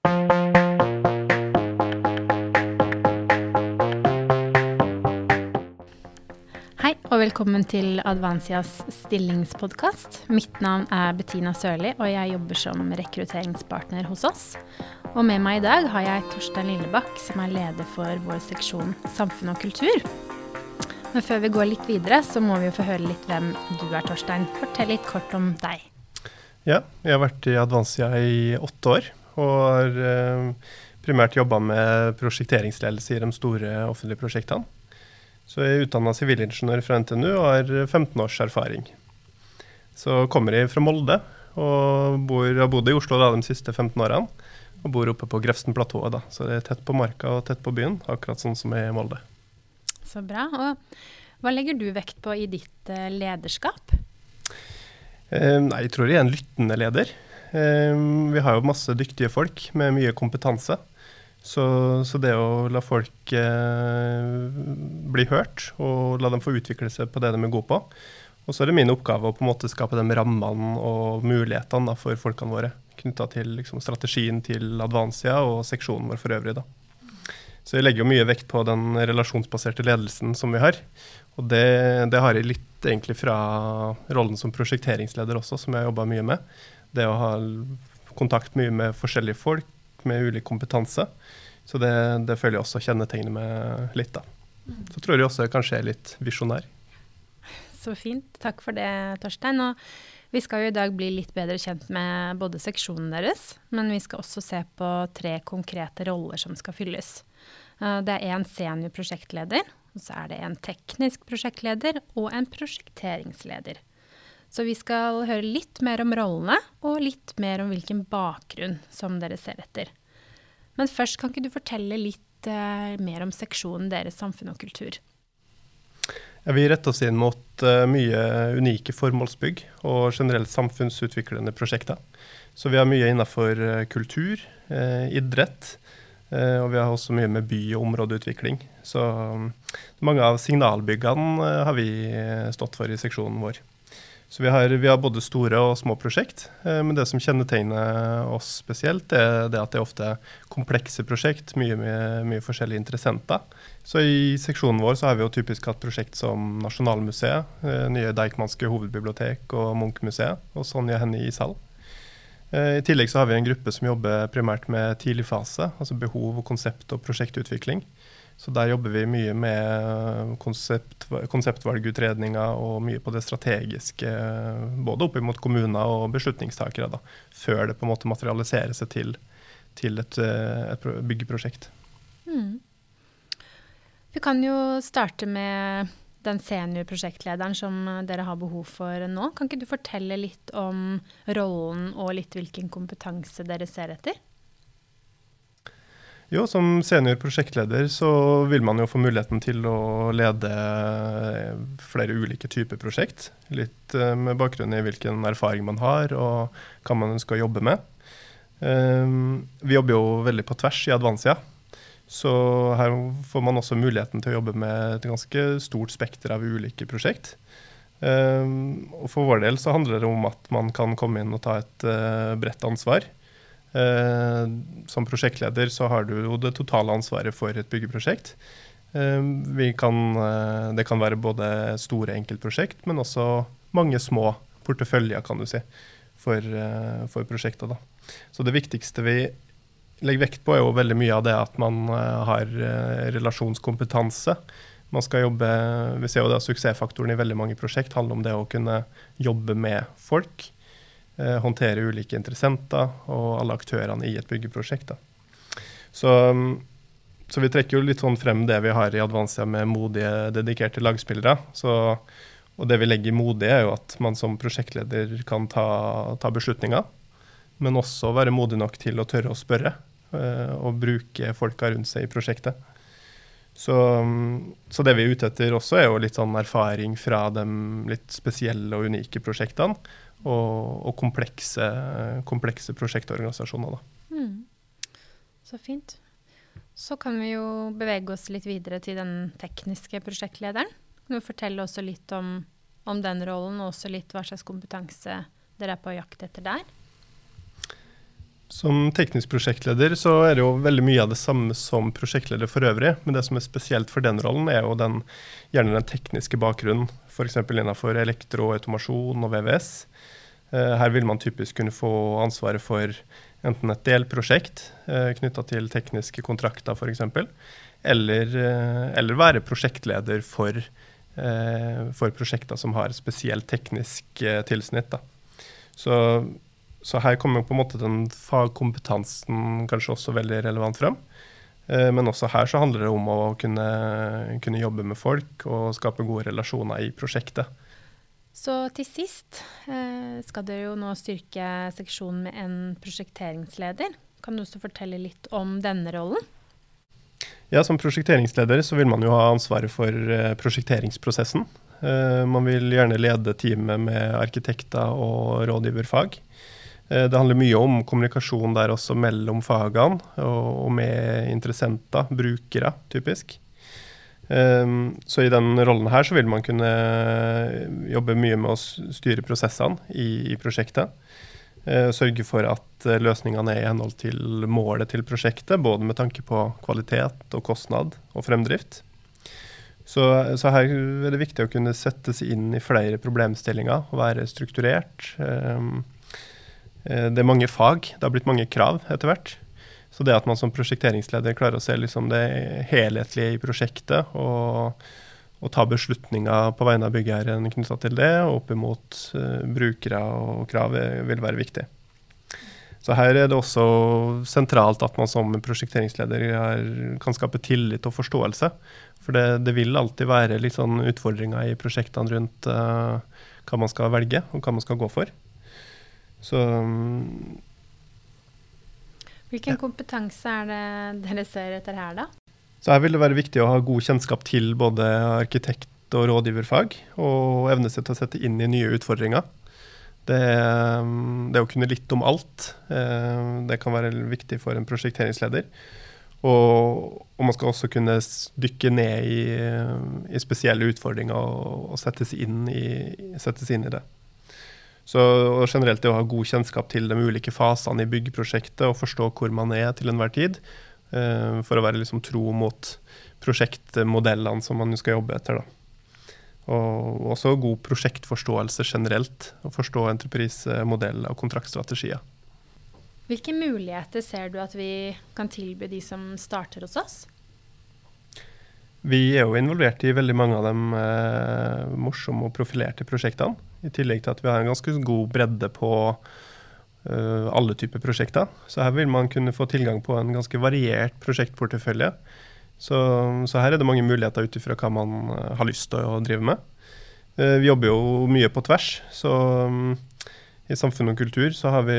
Hei og velkommen til Advansias stillingspodkast. Mitt navn er Bettina Sørli, og jeg jobber som rekrutteringspartner hos oss. Og med meg i dag har jeg Torstein Lillebakk, som er leder for vår seksjon Samfunn og kultur. Men før vi går litt videre, så må vi jo få høre litt hvem du er, Torstein. Fortell litt kort om deg. Ja, jeg har vært i Advansia i åtte år, og har eh, primært jobba med prosjekteringsledelse i de store offentlige prosjektene. Så jeg er utdanna sivilingeniør fra NTNU og har 15 års erfaring. Så kommer jeg fra Molde og bor, har bodd i Oslo da, de siste 15 årene. Og bor oppe på Grefsenplatået, da. Så det er tett på marka og tett på byen, akkurat sånn som jeg er i Molde. Så bra. Og hva legger du vekt på i ditt eh, lederskap? Eh, nei, jeg tror jeg er en lyttende leder. Eh, vi har jo masse dyktige folk med mye kompetanse. Så, så, det å la folk eh, bli hørt, og la dem få utvikle seg på det de er gode på. Og så er det min oppgave å på en måte skape de rammene og mulighetene for folkene våre. Knytta til liksom, strategien til Advansia og seksjonen vår for øvrig. Da. Så jeg legger jo mye vekt på den relasjonsbaserte ledelsen som vi har. Og det, det har jeg litt egentlig fra rollen som prosjekteringsleder også, som jeg har jobba mye med. Det å ha kontakt mye med forskjellige folk med ulik kompetanse. Så det, det føler jeg også kjennetegner meg litt. da. Så tror jeg også jeg kanskje er litt visjonær. Så fint. Takk for det, Torstein. Og vi skal jo i dag bli litt bedre kjent med både seksjonen deres, men vi skal også se på tre konkrete roller som skal fylles. Eh, det er en senior prosjektleder, så er det en teknisk prosjektleder og en prosjekteringsleder. Så vi skal høre litt mer om rollene, og litt mer om hvilken bakgrunn som dere ser etter. Men først, kan ikke du fortelle litt uh, mer om seksjonen deres samfunn og kultur? Ja, vi retter oss inn mot uh, mye unike formålsbygg og generelt samfunnsutviklende prosjekter. Så vi har mye innenfor uh, kultur, idrett, og vi har også mye med by- og områdeutvikling. Så um, mange av signalbyggene har vi stått for i seksjonen vår. Så vi har, vi har, både store og små prosjekt. Eh, men det som kjennetegner oss spesielt, er det at det er ofte komplekse prosjekt, mye, mye, mye forskjellige interessenter. Så i seksjonen vår så har vi jo typisk hatt prosjekt som Nasjonalmuseet, eh, nye Deichmanske hovedbibliotek og Munchmuseet, og Sonja Hennie i Sal. Eh, I tillegg så har vi en gruppe som jobber primært med tidlig fase, altså behov, og konsept og prosjektutvikling. Så der jobber vi mye med konsept, konseptvalgutredninger og mye på det strategiske, både opp mot kommuner og beslutningstakere, da, før det på en måte materialiserer seg til, til et, et, byggeprosjekt. Mm. Vi kan jo starte med den seniorprosjektlederen som dere har behov for nå. Kan ikke du fortelle litt om rollen og litt hvilken kompetanse dere ser etter? Jo, som senior prosjektleder så vil man jo få muligheten til å lede flere ulike typer prosjekt. Litt eh, med bakgrunn i hvilken erfaring man har og hva man ønsker å jobbe med. Ehm, vi jobber jo veldig på tvers i Advansia. Så her får man også muligheten til å jobbe med et ganske stort spekter av ulike prosjekt. Ehm, og for vår del så handler det om at man kan komme inn og ta et eh, bredt ansvar. Eh, som prosjektleder så har du jo det totale ansvaret for et byggeprosjekt. Eh, kan, eh, det kan være både store enkeltprosjekt, men også mange små porteføljer, kan du si, for, for prosjekter. Da. Så det viktigste vi legger vekt på, er jo veldig mye av det at man har relasjonskompetanse. Man skal jobbe, Vi ser jo det Suksessfaktoren i veldig mange prosjekt handler om det å kunne jobbe med folk. Eh, håndtere ulike interessenter og alle aktørene i et byggeprosjekt. Så, så, vi trekker jo litt sånn frem det vi har i Advansia med modige, dedikerte lagspillere. Så, og det vi legger i modig, er jo at man som prosjektleder kan ta, ta beslutninger, men også være modig nok til å tørre å spørre eh, og bruke folka rundt seg i prosjektet. Så, så, det vi er ute etter også, er jo litt sånn erfaring fra de litt spesielle og unike prosjektene og, og komplekse, komplekse, prosjektorganisasjoner. Mm. Så fint. Så kan vi jo bevege oss litt videre til den tekniske prosjektlederen. Kan du fortelle også litt om, om den rollen, og også litt hva slags kompetanse dere er på jakt etter der? Som teknisk prosjektleder så er det jo veldig mye av det samme som prosjektleder for øvrig. Men det som er spesielt for den rollen, er jo den, gjerne den tekniske bakgrunnen. F.eks. innenfor elektroautomasjon og VVS. Eh, her vil man typisk kunne få ansvaret for enten et delprosjekt eh, knytta til tekniske kontrakter f.eks., eller, eh, eller være prosjektleder for, for prosjekter som har spesielt teknisk tilsnitt. Da. Så så her kommer på en måte den fagkompetansen kanskje også veldig relevant frem. Eh, men også her så handler det om å kunne, kunne, jobbe med folk og skape gode relasjoner i prosjektet. Så til sist eh, skal dere jo nå styrke seksjonen med en prosjekteringsleder. Kan du også fortelle litt om denne rollen? Ja, Som prosjekteringsleder så vil man jo ha ansvaret for eh, prosjekteringsprosessen. Man vil gjerne lede teamet med arkitekter og rådgiverfag. Eh, det handler mye om kommunikasjon der også mellom fagene og med interessenter, brukere, typisk. Ehm, så i den rollen her så vil man kunne jobbe mye med å styre prosessene i, prosjektet. Eh, sørge for at eh, løsningene er i henhold til målet til prosjektet, både med tanke på kvalitet og kostnad og fremdrift. Så, så her er det viktig å kunne settes inn i flere problemstillinger og være strukturert. Eh, det er mange fag. Det har blitt mange krav etter hvert. Så det at man som prosjekteringsleder klarer å se liksom det helhetlige i prosjektet og, og ta beslutninger på vegne av byggherren knytta til det, opp imot uh, brukere og krav, vil være viktig. Så her er det også sentralt at man som prosjekteringsleder er, kan skape tillit og forståelse. For det, det, vil alltid være sånn utfordringer i prosjektene rundt uh, hva man skal velge, og hva man skal gå for. Så um, Hvilken ja. kompetanse er det dere ser etter her, da? Så Her vil det være viktig å ha god kjennskap til både arkitekt- og rådgiverfag, og evne seg til å sette inn i nye utfordringer. Det, um, det å kunne litt om alt, eh, det kan være viktig for en prosjekteringsleder. Og, og, man skal også kunne dykke ned i, i spesielle utfordringer og, og settes, inn i, settes inn i det. Så generelt det å ha god kjennskap til de ulike fasene i byggeprosjektet og forstå hvor man er til enhver tid, uh, for å være liksom tro mot prosjektmodellene som man skal jobbe etter. Da. Og også god prosjektforståelse generelt, og forstå entreprisemodeller og kontraktstrategier. Hvilke muligheter ser du at vi kan tilby de som starter hos oss? Vi er jo involvert i veldig mange av de eh, morsomme og profilerte prosjektene. I tillegg til at vi har en ganske god bredde på uh, alle typer prosjekter. Så her vil man kunne få tilgang på en ganske variert prosjektportefølje. Så, så her er det mange muligheter ut ifra hva man eh, har lyst til å drive med. Uh, vi jobber jo mye på tvers. så um, i samfunn og kultur så har vi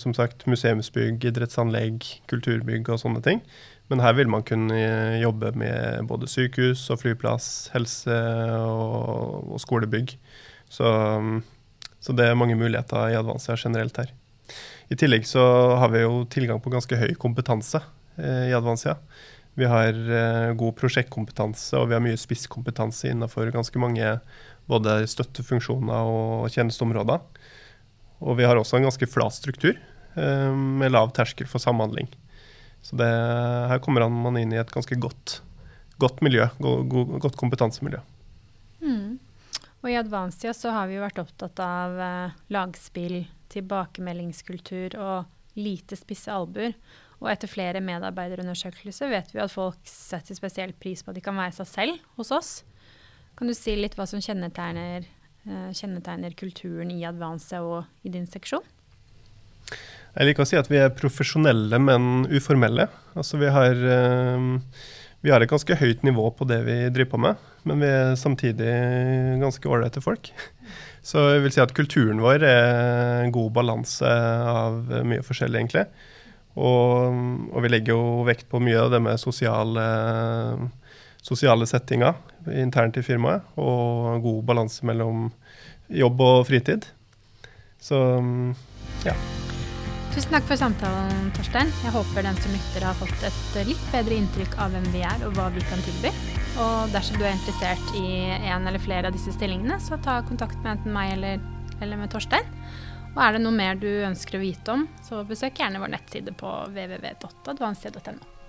som sagt museumsbygg, idrettsanlegg, kulturbygg og sånne ting. Men her vil man kunne jobbe med både sykehus og flyplass, helse og, og skolebygg. Så, så, det er mange muligheter i Advansia generelt her. I tillegg så har vi jo tilgang på ganske høy kompetanse eh, i Advansia. Vi har eh, god prosjektkompetanse og vi har mye spisskompetanse innenfor ganske mange både støttefunksjoner og tjenesteområder. Og vi har også en ganske flat struktur eh, med lav terskel for samhandling. Så det, her kommer man inn i et ganske godt, godt miljø, godt kompetansemiljø. Mm. Og i Advansia så har vi jo vært opptatt av eh, lagspill, tilbakemeldingskultur og lite spisse albuer. Og etter flere medarbeiderundersøkelser vet vi at folk setter spesielt pris på at de kan være seg selv hos oss. Kan du si litt hva som kjennetegner, eh, kjennetegner kulturen i Advansia og i din seksjon? Jeg liker å si at vi er profesjonelle, men uformelle. Altså vi har, eh, vi har et ganske høyt nivå på det vi driver på med, men vi er samtidig ganske ålreite folk. Så jeg vil si at kulturen vår er en god balanse av mye forskjellig, egentlig. Og, og, vi legger jo vekt på mye av det med sosiale, sosiale settinger internt i firmaet, og god balanse mellom jobb og fritid. Så ja. Tusen takk for samtalen, Torstein. Jeg håper den som lytter har fått et litt bedre inntrykk av hvem vi er og hva vi kan tilby. Og dersom du er interessert i en eller flere av disse stillingene, så ta kontakt med enten meg eller, eller med Torstein. Og er det noe mer du ønsker å vite om, så besøk gjerne vår nettside på www.advanced.no.